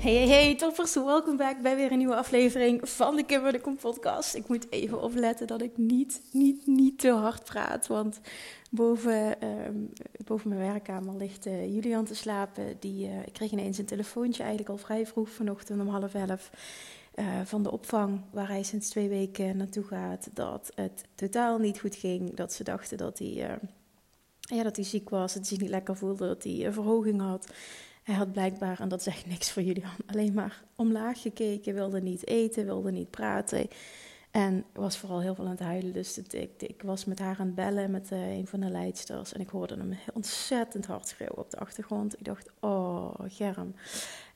Hey, hey, hey, toppers, welkom back bij weer een nieuwe aflevering van de Kimber de Kom podcast. Ik moet even opletten dat ik niet, niet, niet te hard praat, want boven, ehm, boven mijn werkkamer ligt uh, Julian te slapen. Die, ik kreeg ineens een telefoontje eigenlijk al vrij vroeg vanochtend om half elf. Uh, van de opvang waar hij sinds twee weken naartoe gaat, dat het totaal niet goed ging. Dat ze dachten dat hij, ja, dat hij ziek was, dat hij zich niet lekker voelde, dat hij een verhoging had. Hij had blijkbaar, en dat zegt niks voor jullie, alleen maar omlaag gekeken, wilde niet eten, wilde niet praten. En was vooral heel veel aan het huilen. Dus ik, ik, was met haar aan het bellen, met uh, een van de leidsters. En ik hoorde hem ontzettend hard schreeuwen op de achtergrond. Ik dacht, oh, Germ.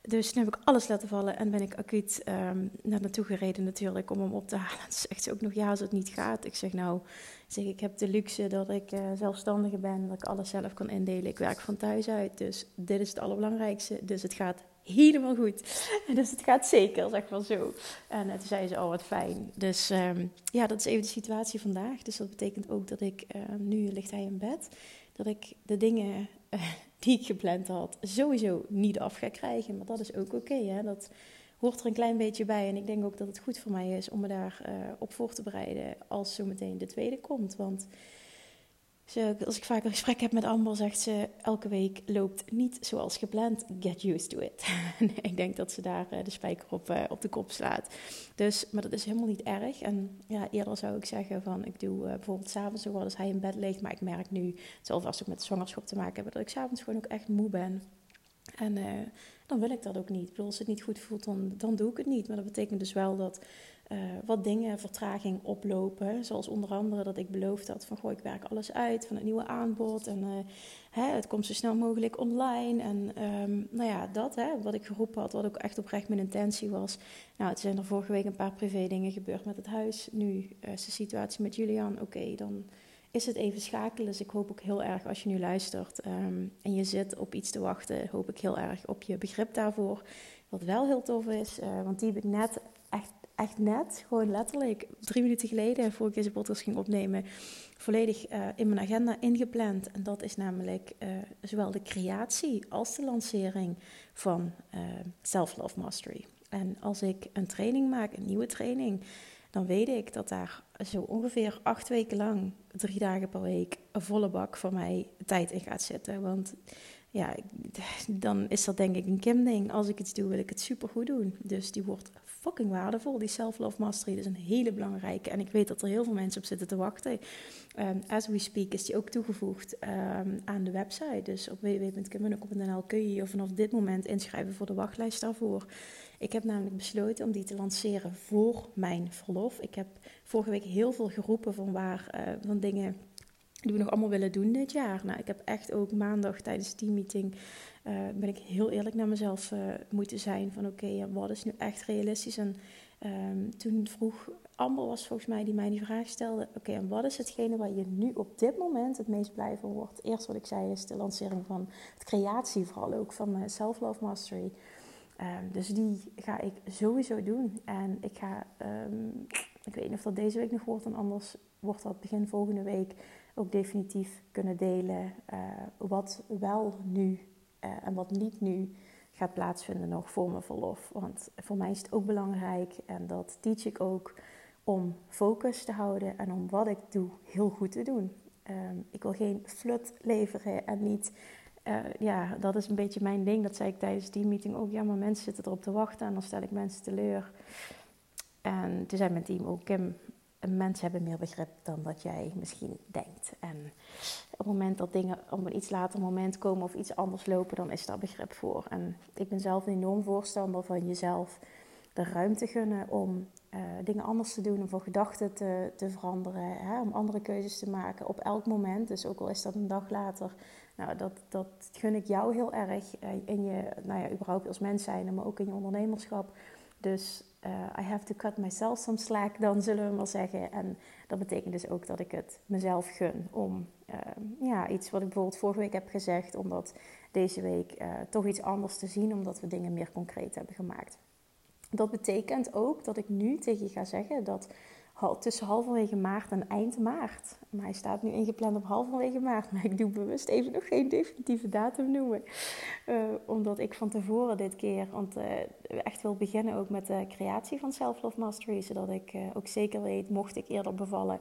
Dus toen heb ik alles laten vallen en ben ik acuut um, naar naartoe gereden natuurlijk om hem op te halen. Toen zegt ze ook nog, ja, als het niet gaat. Ik zeg, nou, zeg, ik heb de luxe dat ik uh, zelfstandige ben, dat ik alles zelf kan indelen. Ik werk van thuis uit, dus dit is het allerbelangrijkste. Dus het gaat helemaal goed. Dus het gaat zeker, zeg maar zo. En toen zei ze, oh wat fijn. Dus um, ja, dat is even de situatie vandaag. Dus dat betekent ook dat ik, uh, nu ligt hij in bed, dat ik de dingen die ik gepland had sowieso niet af ga krijgen. Maar dat is ook oké, dat hoort er een klein beetje bij. En ik denk ook dat het goed voor mij is om me daar uh, op voor te bereiden als zometeen de tweede komt. Want als ik vaak een gesprek heb met Amber, zegt ze elke week loopt niet zoals gepland. Get used to it. ik denk dat ze daar uh, de spijker op, uh, op de kop slaat. Dus, maar dat is helemaal niet erg. En ja, eerder zou ik zeggen van ik doe uh, bijvoorbeeld s'avonds ook wel als hij in bed ligt. Maar ik merk nu, zal vast ook met zwangerschap te maken hebben, dat ik s'avonds gewoon ook echt moe ben. En dan wil ik dat ook niet. Ik bedoel, als het niet goed voelt, dan, dan doe ik het niet. Maar dat betekent dus wel dat uh, wat dingen vertraging oplopen. Zoals onder andere dat ik beloofd had van goh, ik werk alles uit van het nieuwe aanbod. En uh, hè, het komt zo snel mogelijk online. En um, nou ja, dat hè, wat ik geroepen had, wat ook echt oprecht mijn intentie was. Nou, het zijn er vorige week een paar privé dingen gebeurd met het huis. Nu uh, is de situatie met Julian. Oké, dan is het even schakelen. Dus ik hoop ook heel erg als je nu luistert um, en je zit op iets te wachten, hoop ik heel erg op je begrip daarvoor. Wat wel heel tof is, want die heb ik net echt echt net, gewoon letterlijk drie minuten geleden, voor ik deze podcast ging opnemen, volledig uh, in mijn agenda ingepland. En dat is namelijk uh, zowel de creatie als de lancering van uh, Self-Love Mastery. En als ik een training maak, een nieuwe training, dan weet ik dat daar zo ongeveer acht weken lang, drie dagen per week, een volle bak van mij tijd in gaat zitten. Want ja, dan is dat denk ik een Kim-ding. Als ik iets doe, wil ik het super goed doen. Dus die wordt fucking waardevol. Die self-love mastery is een hele belangrijke. En ik weet dat er heel veel mensen op zitten te wachten. Um, as we speak is die ook toegevoegd um, aan de website. Dus op www.kimmunnekom.nl kun je je vanaf dit moment inschrijven voor de wachtlijst daarvoor. Ik heb namelijk besloten om die te lanceren voor mijn verlof. Ik heb vorige week heel veel geroepen van waar uh, van dingen die we nog allemaal willen doen dit jaar. Nou, ik heb echt ook maandag tijdens die meeting uh, ben ik heel eerlijk naar mezelf uh, moeten zijn van oké, wat is nu echt realistisch? En um, toen vroeg Amber was volgens mij die mij die vraag stelde, oké, en wat is hetgene waar je nu op dit moment het meest blij van wordt? Eerst wat ik zei is de lancering van het creatie, vooral ook van uh, Self-Love Mastery. Um, dus die ga ik sowieso doen. En ik ga, um, ik weet niet of dat deze week nog wordt, en anders wordt dat begin volgende week ook definitief kunnen delen wat wel nu uh, en wat niet nu gaat plaatsvinden nog voor mijn verlof. Want voor mij is het ook belangrijk en dat teach ik ook om focus te houden en om wat ik doe heel goed te doen. Um, ik wil geen flut leveren en niet. Uh, ja, dat is een beetje mijn ding. Dat zei ik tijdens die meeting ook. Ja, maar mensen zitten erop te wachten en dan stel ik mensen teleur. En toen zei mijn team ook: Kim, mensen hebben meer begrip dan dat jij misschien denkt. En op het moment dat dingen op een iets later moment komen of iets anders lopen, dan is daar begrip voor. En ik ben zelf een enorm voorstander van jezelf de ruimte gunnen om uh, dingen anders te doen, om voor gedachten te, te veranderen, hè, om andere keuzes te maken op elk moment. Dus ook al is dat een dag later. Nou, dat, dat gun ik jou heel erg uh, in je, nou ja, überhaupt als mens zijn, maar ook in je ondernemerschap. Dus uh, I have to cut myself some slack, dan zullen we maar zeggen. En dat betekent dus ook dat ik het mezelf gun om ja, iets wat ik bijvoorbeeld vorige week heb gezegd, om dat deze week toch iets anders te zien, omdat we dingen meer concreet hebben gemaakt. Dat betekent ook dat ik nu tegen je ga zeggen dat tussen halverwege maart en eind maart. Maar hij staat nu ingepland op halverwege maart. Maar ik doe bewust even nog geen definitieve datum noemen. Uh, omdat ik van tevoren dit keer want, uh, echt wil beginnen ook met de creatie van Self Love Mastery. Zodat ik uh, ook zeker weet, mocht ik eerder bevallen,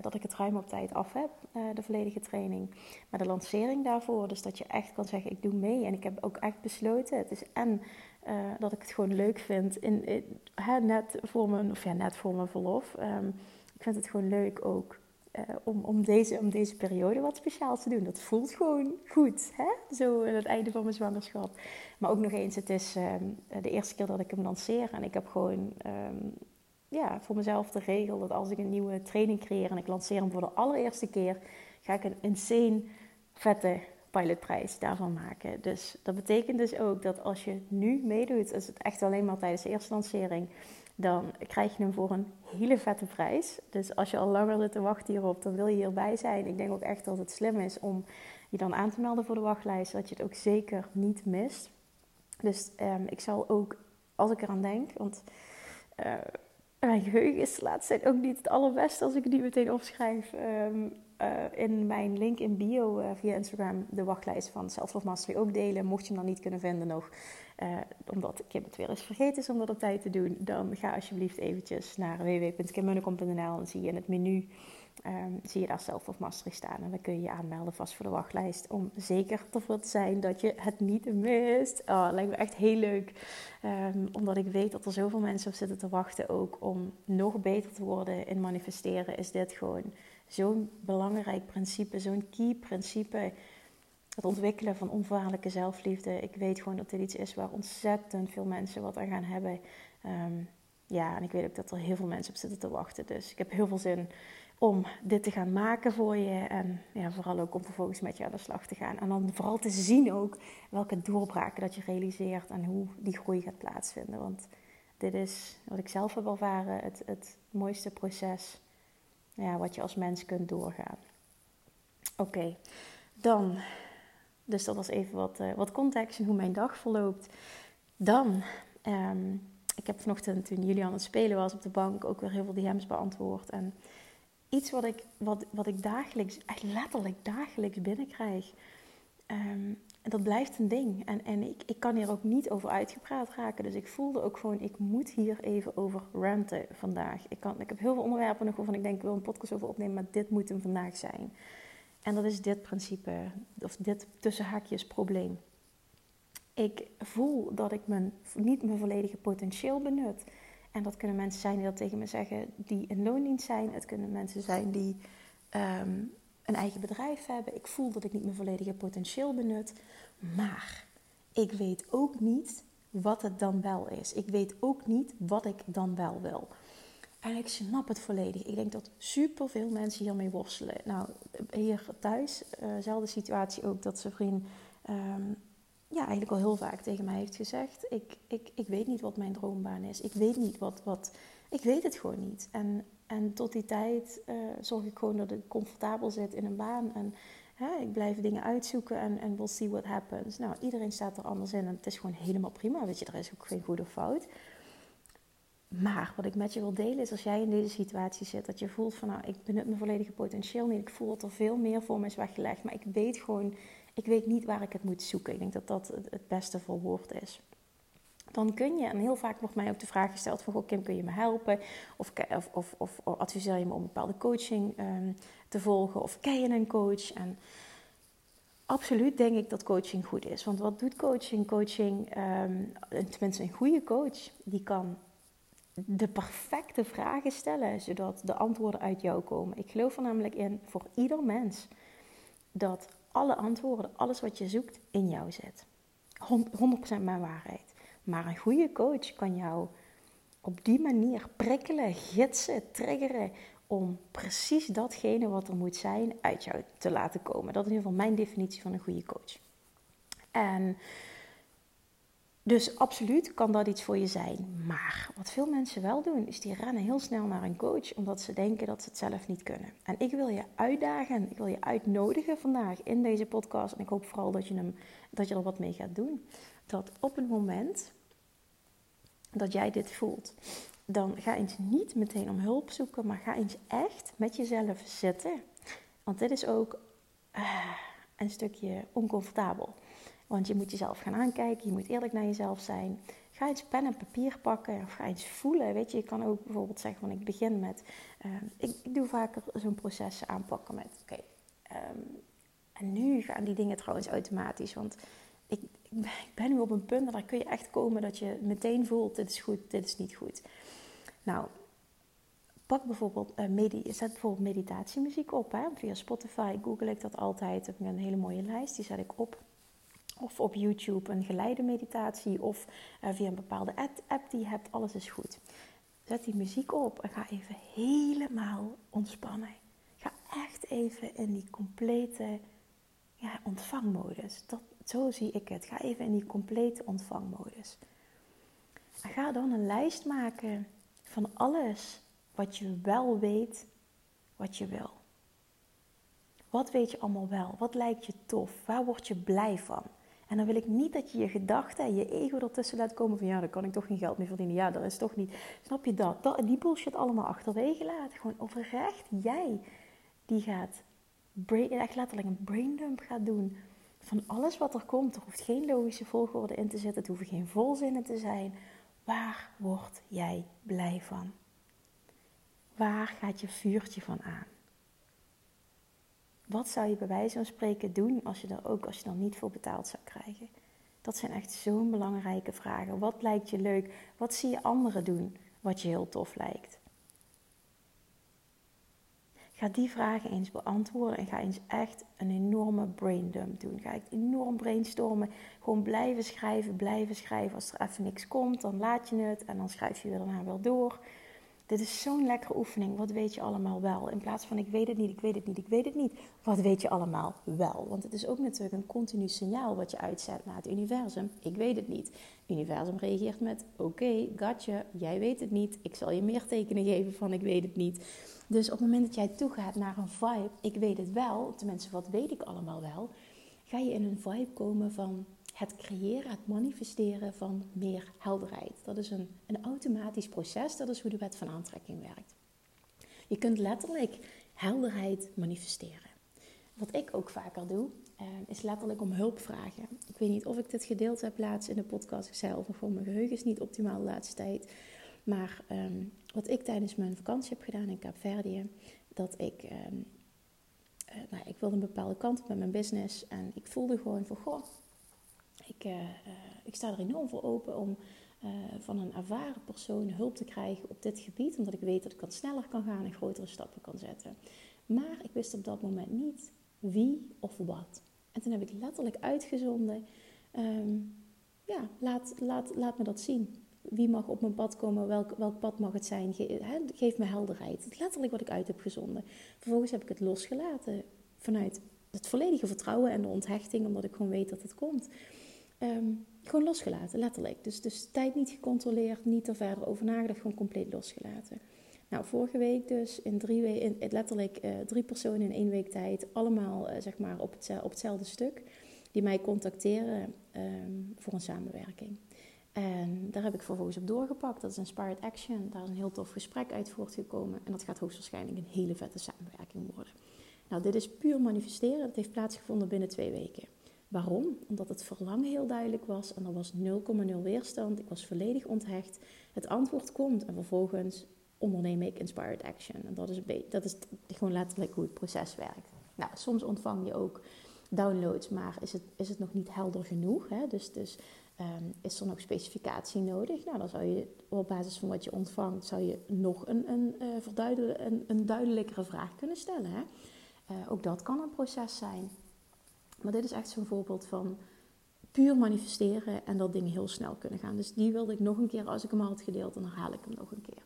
dat ik het ruim op tijd af heb, de volledige training. Maar de lancering daarvoor, dus dat je echt kan zeggen, ik doe mee. En ik heb ook echt besloten, het is en uh, dat ik het gewoon leuk vind. In, net, voor mijn, of ja, net voor mijn verlof. Um, ik vind het gewoon leuk ook uh, om, om, deze, om deze periode wat speciaals te doen. Dat voelt gewoon goed. Hè? Zo aan het einde van mijn zwangerschap. Maar ook nog eens, het is um, de eerste keer dat ik hem lanceer. En ik heb gewoon um, ja, voor mezelf de regel dat als ik een nieuwe training creëer en ik lanceer hem voor de allereerste keer, ga ik een insane vette pilotprijs daarvan maken. Dus dat betekent dus ook dat als je nu meedoet, is het echt alleen maar tijdens de eerste lancering, dan krijg je hem voor een hele vette prijs. Dus als je al langer zit te wachten hierop, dan wil je hierbij zijn. Ik denk ook echt dat het slim is om je dan aan te melden voor de wachtlijst, dat je het ook zeker niet mist. Dus um, ik zal ook, als ik eraan denk, want uh, mijn geheugen is de laatste tijd ook niet het allerbeste als ik niet meteen opschrijf. Um, uh, in mijn link in bio uh, via Instagram de wachtlijst van Self Love Mastery ook delen. Mocht je hem dan niet kunnen vinden nog, uh, omdat Kim het weer eens vergeten is om dat op tijd te doen, dan ga alsjeblieft eventjes naar www.kimmunnekom.nl en zie je in het menu um, zie je daar Self Love Mastery staan. En dan kun je je aanmelden vast voor de wachtlijst om zeker ervoor te zijn dat je het niet mist. Oh, lijkt me echt heel leuk, um, omdat ik weet dat er zoveel mensen op zitten te wachten ook om nog beter te worden in manifesteren. Is dit gewoon zo'n belangrijk principe, zo'n key principe. Het ontwikkelen van onvoorwaardelijke zelfliefde. Ik weet gewoon dat dit iets is waar ontzettend veel mensen wat aan gaan hebben. Um, ja, en ik weet ook dat er heel veel mensen op zitten te wachten. Dus ik heb heel veel zin om dit te gaan maken voor je. En ja, vooral ook om vervolgens met je aan de slag te gaan. En dan vooral te zien ook welke doorbraken dat je realiseert en hoe die groei gaat plaatsvinden. Want dit is wat ik zelf heb ervaren, het, het mooiste proces ja, wat je als mens kunt doorgaan. Oké, dan, dus dat was even wat, uh, wat context en hoe mijn dag verloopt. Dan, um, ik heb vanochtend toen jullie aan het spelen was op de bank ook weer heel veel DM's beantwoord. En iets wat ik, wat, wat ik dagelijks, echt letterlijk dagelijks binnenkrijg. En dat blijft een ding. En, en ik, ik kan hier ook niet over uitgepraat raken. Dus ik voelde ook gewoon, ik moet hier even over ranten vandaag. Ik, kan, ik heb heel veel onderwerpen nog waarvan ik denk, ik wil een podcast over opnemen, maar dit moet hem vandaag zijn. En dat is dit principe, of dit tussen haakjes probleem. Ik voel dat ik mijn, niet mijn volledige potentieel benut. En dat kunnen mensen zijn die dat tegen me zeggen, die in loondienst zijn. Het kunnen mensen zijn die um, een eigen bedrijf hebben. Ik voel dat ik niet mijn volledige potentieel benut. Maar ik weet ook niet wat het dan wel is. Ik weet ook niet wat ik dan wel wil. En ik snap het volledig. Ik denk dat superveel mensen hiermee worstelen. Nou, hier thuis, uh, situatie ook, dat zijn vriend um, ja, eigenlijk al heel vaak tegen mij heeft gezegd: ik, ik, ik weet niet wat mijn droombaan is. Ik weet niet wat, wat. Ik weet het gewoon niet. En en tot die tijd uh, zorg ik gewoon dat ik comfortabel zit in een baan. En hè, ik blijf dingen uitzoeken en, en we'll see what happens. Nou, iedereen staat er anders in en het is gewoon helemaal prima. Weet je, er is ook geen goed of fout. Maar wat ik met je wil delen is als jij in deze situatie zit, dat je voelt van nou, ik benut mijn volledige potentieel niet. Ik voel dat er veel meer voor me is weggelegd. Maar ik weet gewoon, ik weet niet waar ik het moet zoeken. Ik denk dat dat het beste verwoord is dan kun je, en heel vaak wordt mij ook de vraag gesteld van, goh Kim, kun je me helpen? Of, of, of, of adviseer je me om bepaalde coaching um, te volgen? Of ken je een coach? En absoluut denk ik dat coaching goed is. Want wat doet coaching? Coaching, um, tenminste een goede coach, die kan de perfecte vragen stellen, zodat de antwoorden uit jou komen. Ik geloof er namelijk in voor ieder mens dat alle antwoorden, alles wat je zoekt, in jou zit. 100% mijn waarheid. Maar een goede coach kan jou op die manier prikkelen, gidsen, triggeren om precies datgene wat er moet zijn uit jou te laten komen. Dat is in ieder geval mijn definitie van een goede coach. En dus absoluut kan dat iets voor je zijn. Maar wat veel mensen wel doen, is die rennen heel snel naar een coach omdat ze denken dat ze het zelf niet kunnen. En ik wil je uitdagen, ik wil je uitnodigen vandaag in deze podcast. En ik hoop vooral dat je, dat je er wat mee gaat doen. Dat op het moment dat jij dit voelt, dan ga eens niet meteen om hulp zoeken, maar ga eens echt met jezelf zitten. Want dit is ook uh, een stukje oncomfortabel. Want je moet jezelf gaan aankijken, je moet eerlijk naar jezelf zijn. Ga eens pen en papier pakken of ga eens voelen. Weet je, je kan ook bijvoorbeeld zeggen van ik begin met... Uh, ik, ik, doe vaker zo'n proces aanpakken met oké. um, en nu gaan die dingen trouwens automatisch. Want ik, ik, ben nu op een punt en daar kun je echt komen dat je meteen voelt: dit is goed, dit is niet goed. Nou, pak bijvoorbeeld, uh, zet bijvoorbeeld meditatiemuziek op. Hè? Via Spotify, Google ik dat altijd. Heb ik een hele mooie lijst, die zet ik op. Of op YouTube een geleide meditatie. Of uh, via een bepaalde app die je hebt. Alles is goed. Zet die muziek op en ga even helemaal ontspannen. Ga echt even in die complete ja, ontvangmodus. Dat, zo zie ik het. Ga even in die complete ontvangmodus. En ga dan een lijst maken van alles wat je wel weet wat je wil. Wat weet je allemaal wel? Wat lijkt je tof? Waar word je blij van? En dan wil ik niet dat je je gedachten en je ego ertussen laat komen van ja, dan kan ik toch geen geld meer verdienen. Ja, dat is toch niet. Snap je dat? dat die bullshit allemaal achterwege laten. Gewoon oprecht jij die gaat brain, echt letterlijk een braindump gaat doen van alles wat er komt. Er hoeft geen logische volgorde in te zitten. Het hoeven geen volzinnen te zijn. Waar word jij blij van? Waar gaat je vuurtje van aan? Wat zou je bij wijze van spreken doen als je er ook als je dan niet voor betaald zou krijgen? Dat zijn echt zo'n belangrijke vragen. Wat lijkt je leuk? Wat zie je anderen doen wat je heel tof lijkt? Ga die vragen eens beantwoorden en ga eens echt een enorme braindump doen. Ga ik enorm brainstormen. Gewoon blijven schrijven, blijven schrijven. Als er even niks komt, dan laat je het en dan schrijf je weer daarna wel door. Dit is zo'n lekkere oefening. Wat weet je allemaal wel? In plaats van ik weet het niet, ik weet het niet, ik weet het niet. Wat weet je allemaal wel? Want het is ook natuurlijk een continu signaal wat je uitzet naar het universum. Ik weet het niet. Het universum reageert met oké, okay, gotcha, jij weet het niet. Ik zal je meer tekenen geven van ik weet het niet. Dus op het moment dat jij toegaat naar een vibe, ik weet het wel, tenminste wat weet ik allemaal wel, ga je in een vibe komen van het creëren, het manifesteren van meer helderheid. Dat is een, een automatisch proces, dat is hoe de wet van aantrekking werkt. Je kunt letterlijk helderheid manifesteren. Wat ik ook vaker doe, eh, is letterlijk om hulp vragen. Ik weet niet of ik dit gedeeld heb laatst in de podcast. zelf, of gewoon mijn geheugen is niet optimaal de laatste tijd. Maar ehm, wat ik tijdens mijn vakantie heb gedaan in Kaapverdië, dat ik, um, uh, nou, ik wilde een bepaalde kant op met mijn business en ik voelde gewoon van, goh, ik, uh, ik sta er enorm voor open om van een ervaren persoon hulp te krijgen op dit gebied, omdat ik weet dat ik wat sneller kan gaan en grotere stappen kan zetten. Maar ik wist op dat moment niet wie of wat. En toen heb ik letterlijk uitgezonden, um, ja, laat, laat, laat me dat zien wie mag op mijn pad komen, welk, welk pad mag het zijn, geef me helderheid. Letterlijk wat ik uit heb gezonden. Vervolgens heb ik het losgelaten vanuit het volledige vertrouwen en de onthechting, omdat ik gewoon weet dat het komt. Ehm, gewoon losgelaten, letterlijk. Dus, dus tijd niet gecontroleerd, niet er verder over nagedacht, gewoon compleet losgelaten. Nou, vorige week dus in drie weken, letterlijk uh, drie personen in één week tijd, allemaal uh, zeg maar op, het, op hetzelfde stuk, die mij contacteren um, voor een samenwerking. En daar heb ik vervolgens op doorgepakt. Dat is Inspired Action. Daar is een heel tof gesprek uit voortgekomen. En dat gaat hoogstwaarschijnlijk een hele vette samenwerking worden. Nou, dit is puur manifesteren. Dat heeft plaatsgevonden binnen twee weken. Waarom? Omdat het verlangen heel duidelijk was en er was 0,0 weerstand. Ik was volledig onthecht. Het antwoord komt en vervolgens onderneem ik Inspired Action. En dat is, dat is gewoon letterlijk hoe het proces werkt. Nou, soms ontvang je ook downloads, maar is het, is het nog niet helder genoeg. Hè? Dus, dus ehm, is er nog specificatie nodig? Nou, dan zou je op basis van wat je ontvangt, zou je nog een, een, uh, een, duidelijkere vraag kunnen stellen. Hè? Uh, ook dat kan een proces zijn. Maar dit is echt zo'n voorbeeld van puur manifesteren en dat dingen heel snel kunnen gaan. Dus die wilde ik nog een keer, als ik hem al had gedeeld, dan herhaal ik hem nog een keer.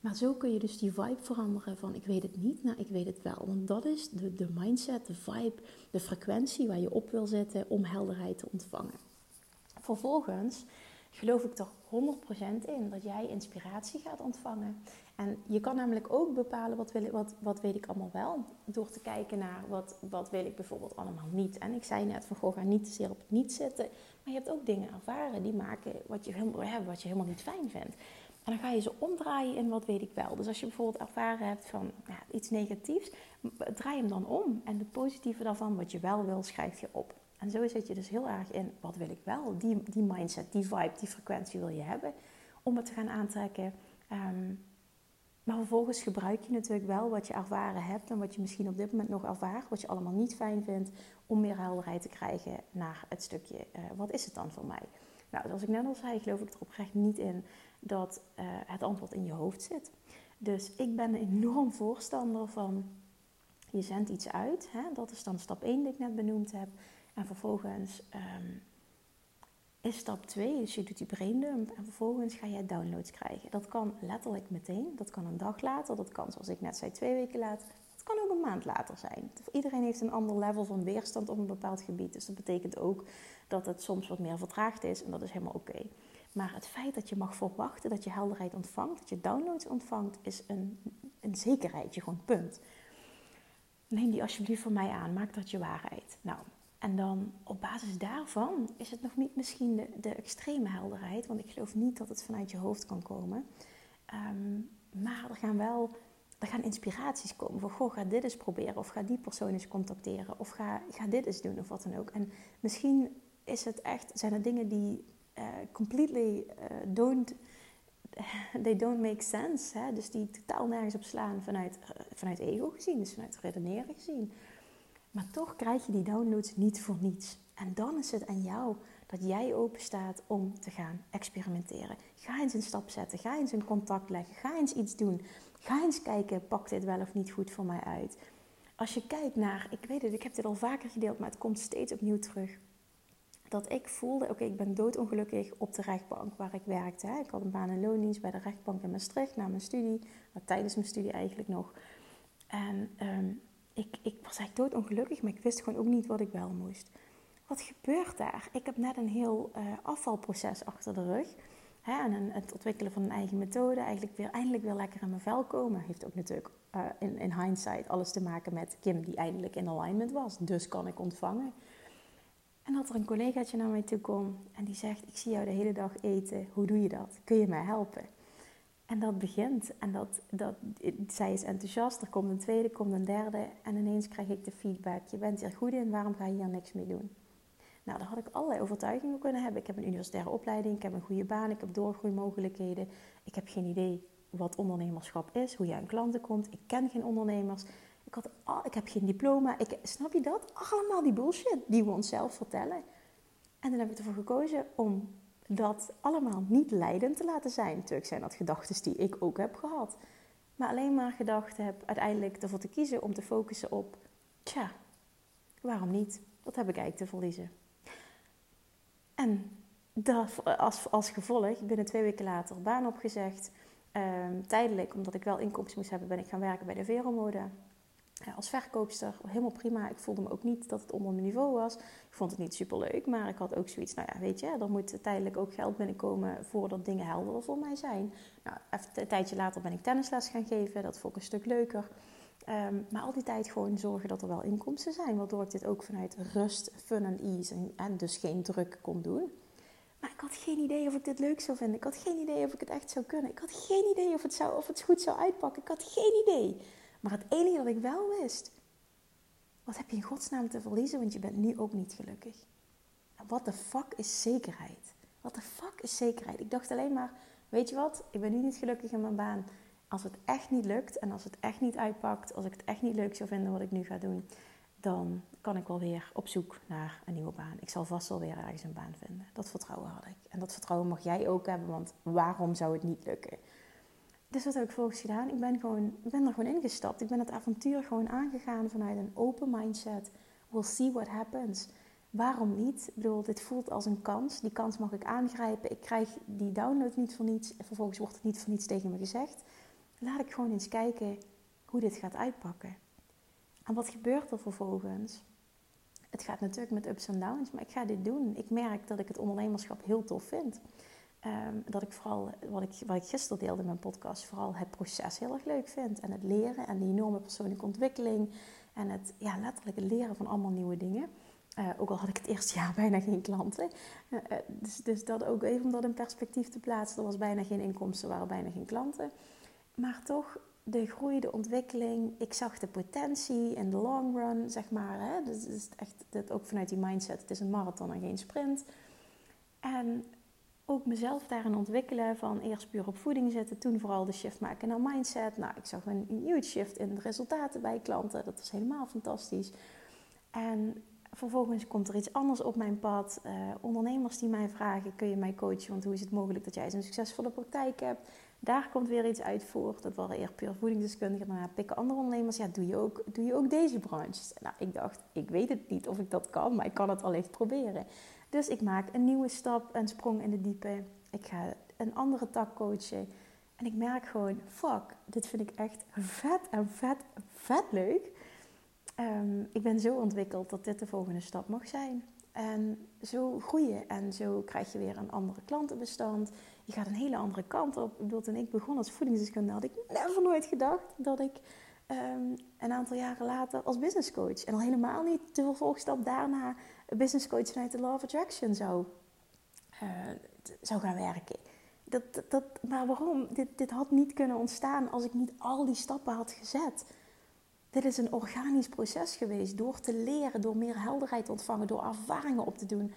Maar zo kun je dus die vibe veranderen van ik weet het niet naar ik weet het wel. Want dat is de, de mindset, de vibe, de frequentie waar je op wil zetten om helderheid te ontvangen. Vervolgens geloof ik er 100% in dat jij inspiratie gaat ontvangen. En je kan namelijk ook bepalen wat, wil, wat, wat weet ik allemaal wel. Door te kijken naar wat, wat wil ik bijvoorbeeld allemaal niet. En ik zei net van goh, ga niet te zeer op het niet zitten. Maar je hebt ook dingen ervaren die maken wat je, helemaal, wat je helemaal niet fijn vindt. En dan ga je ze omdraaien in wat weet ik wel. Dus als je bijvoorbeeld ervaren hebt van ja, iets negatiefs, draai hem dan om. En het positieve daarvan, wat je wel wil, schrijf je op. En zo zit je dus heel erg in, wat wil ik wel? Die, die mindset, die vibe, die frequentie wil je hebben om het te gaan aantrekken. Ehm, maar vervolgens gebruik je natuurlijk wel wat je ervaren hebt en wat je misschien op dit moment nog ervaart, wat je allemaal niet fijn vindt, om meer helderheid te krijgen naar het stukje, uh, wat is het dan voor mij? Nou, zoals ik net al zei, geloof ik er oprecht niet in dat uh, het antwoord in je hoofd zit. Dus ik ben enorm voorstander van, je zendt iets uit, hè? dat is dan stap 1 die ik net benoemd heb. En vervolgens um, is stap 2, dus je doet die braindump en vervolgens ga je downloads krijgen. Dat kan letterlijk meteen, dat kan een dag later, dat kan zoals ik net zei twee weken later. Dat kan ook een maand later zijn. Iedereen heeft een ander level van weerstand op een bepaald gebied. Dus dat betekent ook dat het soms wat meer vertraagd is en dat is helemaal oké. Maar het feit dat je mag verwachten dat je helderheid ontvangt, dat je downloads ontvangt, is een, een zekerheidje, gewoon punt. Neem die alsjeblieft voor mij aan, maak dat je waarheid. Nou, en dan op basis daarvan is het nog niet misschien de, de extreme helderheid, want ik geloof niet dat het vanuit je hoofd kan komen. Ehm, maar er gaan wel er gaan inspiraties komen van, goh, ga dit eens proberen, of ga die persoon eens contacteren, of ga, ga dit eens doen, of wat dan ook. En misschien is het echt, zijn er dingen die uh, completely uh, don't, they don't make sense, hè? dus die totaal nergens op slaan vanuit, uh, vanuit ego gezien, dus vanuit redeneren gezien. Maar toch krijg je die downloads niet voor niets. En dan is het aan jou dat jij open staat om te gaan experimenteren. Ga eens een stap zetten, ga eens een contact leggen, ga eens iets doen. Ga eens kijken, pakt dit wel of niet goed voor mij uit? Als je kijkt naar, ik weet het, ik heb dit al vaker gedeeld, maar het komt steeds opnieuw terug. Dat ik voelde, oké, ik ben doodongelukkig op de rechtbank waar ik werkte. Hè. Ik had een baan en loondienst bij de rechtbank in Maastricht na mijn studie, tijdens mijn studie eigenlijk nog. En um, ik, ik was eigenlijk doodongelukkig, maar ik wist gewoon ook niet wat ik wel moest. Wat gebeurt daar? Ik heb net een heel uh, afvalproces achter de rug. Hè, en het ontwikkelen van een eigen methode. Eigenlijk weer, eindelijk weer lekker in mijn vel komen. Heeft ook natuurlijk uh, in, in hindsight alles te maken met Kim die eindelijk in alignment was. Dus kan ik ontvangen. En dat er een collegaatje naar mij toe komt en die zegt: Ik zie jou de hele dag eten. Hoe doe je dat? Kun je mij helpen? En dat begint. En dat, dat, zij is enthousiast. Er komt een tweede, komt een derde. En ineens krijg ik de feedback. Je bent hier goed in, waarom ga je hier niks mee doen? Nou, daar had ik allerlei overtuigingen kunnen hebben. Ik heb een universitaire opleiding, ik heb een goede baan, ik heb doorgroeimogelijkheden. Ik heb geen idee wat ondernemerschap is, hoe je aan klanten komt. Ik ken geen ondernemers. Ik, had, ik heb geen diploma. Ik, snap je dat? Allemaal die bullshit die we onszelf vertellen. En dan heb ik ervoor gekozen om dat allemaal niet leidend te laten zijn. Natuurlijk zijn dat gedachten die ik ook heb gehad. Maar alleen maar gedacht heb uiteindelijk ervoor te kiezen om te focussen op... Tja, waarom niet? Wat heb ik eigenlijk te verliezen? En dat, als, als gevolg, binnen twee weken later baan opgezegd. Um, tijdelijk, omdat ik wel inkomsten moest hebben, ben ik gaan werken bij de Veromode als verkoopster helemaal prima. Ik voelde me ook niet dat het onder mijn niveau was. Ik vond het niet super leuk, maar ik had ook zoiets. Nou ja, weet je, er moet tijdelijk ook geld binnenkomen voordat dingen helder voor mij zijn. Nou, even een tijdje later ben ik tennisles gaan geven. Dat vond ik een stuk leuker. Um, maar al die tijd gewoon zorgen dat er wel inkomsten zijn. Waardoor ik dit ook vanuit rust, fun en ease en, en dus geen druk kon doen. Maar ik had geen idee of ik dit leuk zou vinden. Ik had geen idee of ik het echt zou kunnen. Ik had geen idee of het, zou, of het goed zou uitpakken. Ik had geen idee. Maar het enige dat ik wel wist, wat heb je in godsnaam te verliezen, want je bent nu ook niet gelukkig. Wat de fuck is zekerheid? Wat de fuck is zekerheid? Ik dacht alleen maar, weet je wat, ik ben nu niet gelukkig in mijn baan. Als het echt niet lukt en als het echt niet uitpakt, als ik het echt niet leuk zou vinden wat ik nu ga doen, dan kan ik wel weer op zoek naar een nieuwe baan. Ik zal vast wel weer ergens een baan vinden. Dat vertrouwen had ik. En dat vertrouwen mag jij ook hebben, want waarom zou het niet lukken? Dus wat heb ik volgens gedaan? Ik ben, gewoon, ik ben er gewoon ingestapt. Ik ben het avontuur gewoon aangegaan vanuit een open mindset. We'll see what happens. Waarom niet? Ik bedoel, dit voelt als een kans. Die kans mag ik aangrijpen. Ik krijg die download niet voor niets. En vervolgens wordt het niet voor niets tegen me gezegd. Laat ik gewoon eens kijken hoe dit gaat uitpakken. En wat gebeurt er vervolgens? Het gaat natuurlijk met ups en downs, maar ik ga dit doen. Ik merk dat ik het ondernemerschap heel tof vind. Ehm, dat ik vooral, wat ik, wat ik gisteren deelde in mijn podcast, vooral het proces heel erg leuk vind. En het leren en die enorme persoonlijke ontwikkeling. En het ja, letterlijk het leren van allemaal nieuwe dingen. Uh, ook al had ik het eerste jaar bijna geen klanten. Uh, dus, dus dat ook even om dat in perspectief te plaatsen. Er was bijna geen inkomsten, er waren bijna geen klanten. Maar toch de groei, de ontwikkeling. Ik zag de potentie in de long run, zeg maar. Hè? Dus, is echt dat ook vanuit die mindset. Het is een marathon en geen sprint. En ook mezelf daarin ontwikkelen. Van eerst puur op voeding zitten, toen vooral de shift maken naar mindset. Nou, ik zag een huge shift in de resultaten bij klanten. Dat was helemaal fantastisch. En vervolgens komt er iets anders op mijn pad. Uh, ondernemers die mij vragen: kun je mij coachen? Want hoe is het mogelijk dat jij zo'n succesvolle praktijk hebt? Daar komt weer iets uit voort. Dat waren eerst puur voedingsdeskundigen. Daarna pikken andere ondernemers. Ja, doe je ook, doe je ook deze branches? Nou, ik dacht, ik weet het niet of ik dat kan, maar ik kan het allicht proberen. Dus ik maak een nieuwe stap, een sprong in de diepe. Ik ga een andere tak coachen. En ik merk gewoon, fuck, dit vind ik echt vet en vet, vet leuk. Um, ik ben zo ontwikkeld dat dit de volgende stap mag zijn. En zo groeien en zo krijg je weer een andere klantenbestand. Je gaat een hele andere kant op. Ik toen ik begon als voedingsdeskundige had ik never nooit gedacht dat ik um, een aantal jaren later als business coach en al helemaal niet de vervolgstap daarna business coach vanuit de Law of Attraction zou, uh, zou gaan werken. Dat, dat, maar waarom? Dit, dit had niet kunnen ontstaan als ik niet al die stappen had gezet. Dit is een organisch proces geweest. Door te leren, door meer helderheid te ontvangen, door ervaringen op te doen,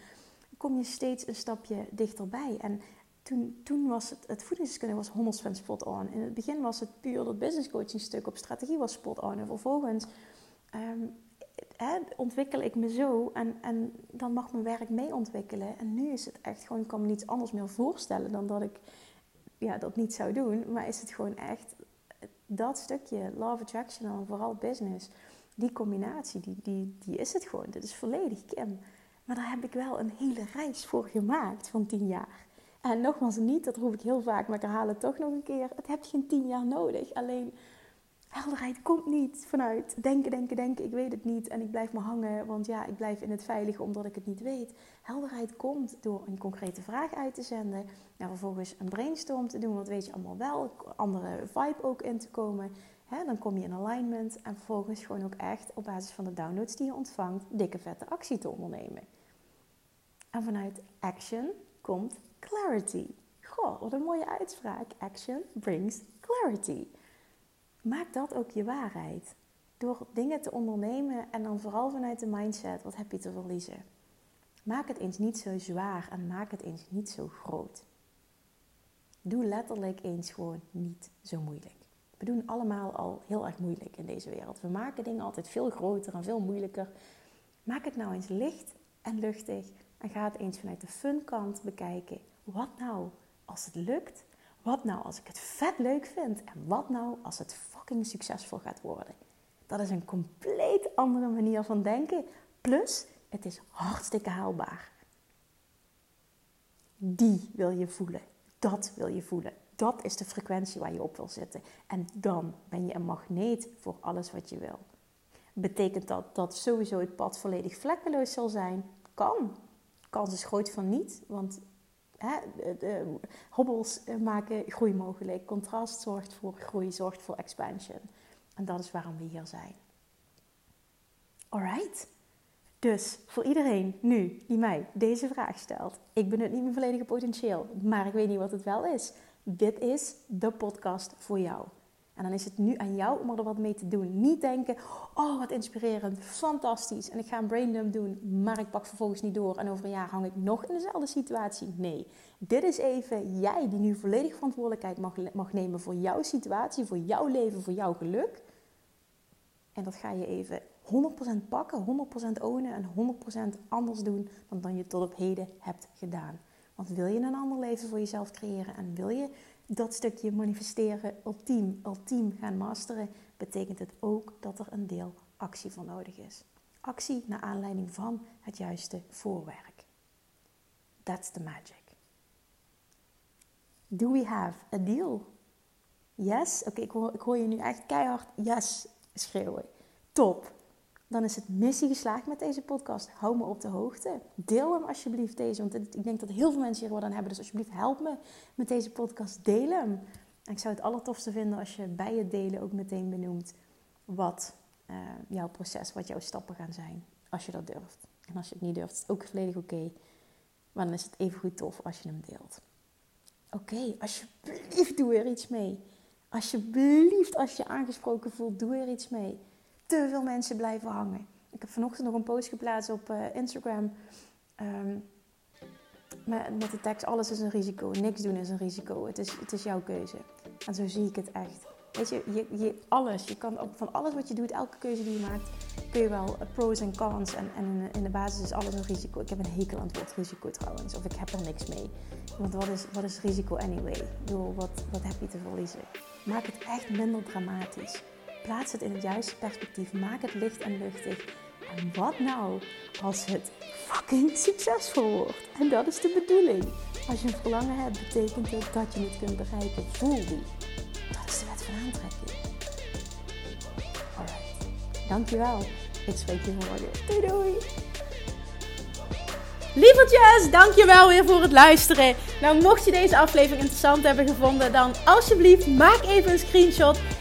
kom je steeds een stapje dichterbij. En toen, toen was het, het voedingskunde was 100% spot on. In het begin was het puur dat business coaching stuk op strategie was spot on. En vervolgens um, ontwikkel ik me zo en, en dan mag mijn werk mee ontwikkelen. En nu is het echt gewoon, ik kan me niets anders meer voorstellen dan dat ik ja, dat niet zou doen. Maar is het gewoon echt dat stukje love attraction en vooral business, die combinatie, die, die, die is het gewoon. Dit is volledig Kim. Maar daar heb ik wel een hele reis voor gemaakt van tien jaar. En nogmaals niet, dat roep ik heel vaak, maar ik herhaal het toch nog een keer. Het heeft geen tien jaar nodig. Alleen helderheid komt niet vanuit denken, denken, denken. Ik weet het niet en ik blijf maar hangen, want ja, ik blijf in het veilige omdat ik het niet weet. Helderheid komt door een concrete vraag uit te zenden. En vervolgens een brainstorm te doen, wat weet je allemaal wel. Andere vibe ook in te komen. dan kom je in alignment en vervolgens gewoon ook echt op basis van de downloads die je ontvangt, dikke vette actie te ondernemen. En vanuit action komt clarity. Goh, wat een mooie uitspraak. Action brings clarity. Maak dat ook je waarheid. Door dingen te ondernemen en dan vooral vanuit de mindset, wat heb je te verliezen? Maak het eens niet zo zwaar en maak het eens niet zo groot. Doe letterlijk eens gewoon niet zo moeilijk. We doen allemaal al heel erg moeilijk in deze wereld. We maken dingen altijd veel groter en veel moeilijker. Maak het nou eens licht en luchtig en ga het eens vanuit de fun kant bekijken. Wat nou als het lukt? Wat nou als ik het vet leuk vind? En wat nou als het succesvol gaat worden? Dat is een compleet andere manier van denken. Plus, het is hartstikke haalbaar. Die wil je voelen. Dat wil je voelen. Dat is de frequentie waar je op wil zitten. En dan ben je een magneet voor alles wat je wil. Betekent dat dat sowieso het pad volledig vlekkeloos zal zijn? Kan. Kans is groot van niet, want hobbels maken groei mogelijk. Contrast zorgt voor groei, zorgt voor expansion. En dat is waarom we hier zijn. Alright. Dus voor iedereen nu die mij deze vraag stelt, ik benut niet mijn volledige potentieel, maar ik weet niet wat het wel is. Dit is de podcast voor jou. En dan is het nu aan jou om er wat mee te doen. Niet denken, oh wat inspirerend, fantastisch. En ik ga een braindump doen, maar ik pak vervolgens niet door. En over een jaar hang ik nog in dezelfde situatie. Nee, dit is even jij die nu volledig verantwoordelijkheid mag, mag nemen voor jouw situatie, voor jouw leven, voor jouw geluk. En dat ga je even 100% pakken, 100% ownen en 100% anders doen dan dan je tot op heden hebt gedaan. Want wil je een ander leven voor jezelf creëren en wil je dat stukje manifesteren ultiem, ultiem gaan masteren, betekent het ook dat er een deel actie voor nodig is. Actie naar aanleiding van het juiste voorwerk. That's the magic. Do we have a deal? Yes? Oké, ik, ik hoor je nu echt keihard yes schreeuwen. Top. Dan is het missie geslaagd met deze podcast. Hou me op de hoogte. Deel hem alsjeblieft deze. Want ik denk dat heel veel mensen hier wat aan hebben. Dus alsjeblieft help me met deze podcast. Deel hem. En ik zou het allertofste vinden als je bij het delen ook meteen benoemt wat uh, jouw proces, wat jouw stappen gaan zijn. Als je dat durft. En als je het niet durft, is het ook volledig oké. Maar dan is het even goed tof als je hem deelt. Oké, alsjeblieft doe er iets mee. Alsjeblieft, als je aangesproken voelt, doe er iets mee. Te veel mensen blijven hangen. Ik heb vanochtend nog een post geplaatst op uh, Instagram. Um, met, de tekst: alles is een risico, niks doen is een risico. Het is, het is jouw keuze. En zo zie ik het echt. Weet je, je, je, alles. Je kan van alles wat je doet, elke keuze die je maakt, kun je wel pros en cons. En, en in de basis is alles een risico. Ik heb een hekel aan het woord risico trouwens. Of ik heb er niks mee. Want wat is, wat is risico anyway? Ik wat, wat heb je te verliezen? Maak het echt minder dramatisch. Plaats het in het juiste perspectief. Maak het licht en luchtig. En wat nou als het fucking succesvol wordt? En dat is de bedoeling. Als je een verlangen hebt, betekent het dat je het kunt bereiken. Voel die. Dat is de wet van aantrekking. Alright. Dankjewel. Ik spreek je morgen. Doei doei. Lievertjes, dankjewel weer voor het luisteren. Nou, mocht je deze aflevering interessant hebben gevonden, dan alsjeblieft maak even een screenshot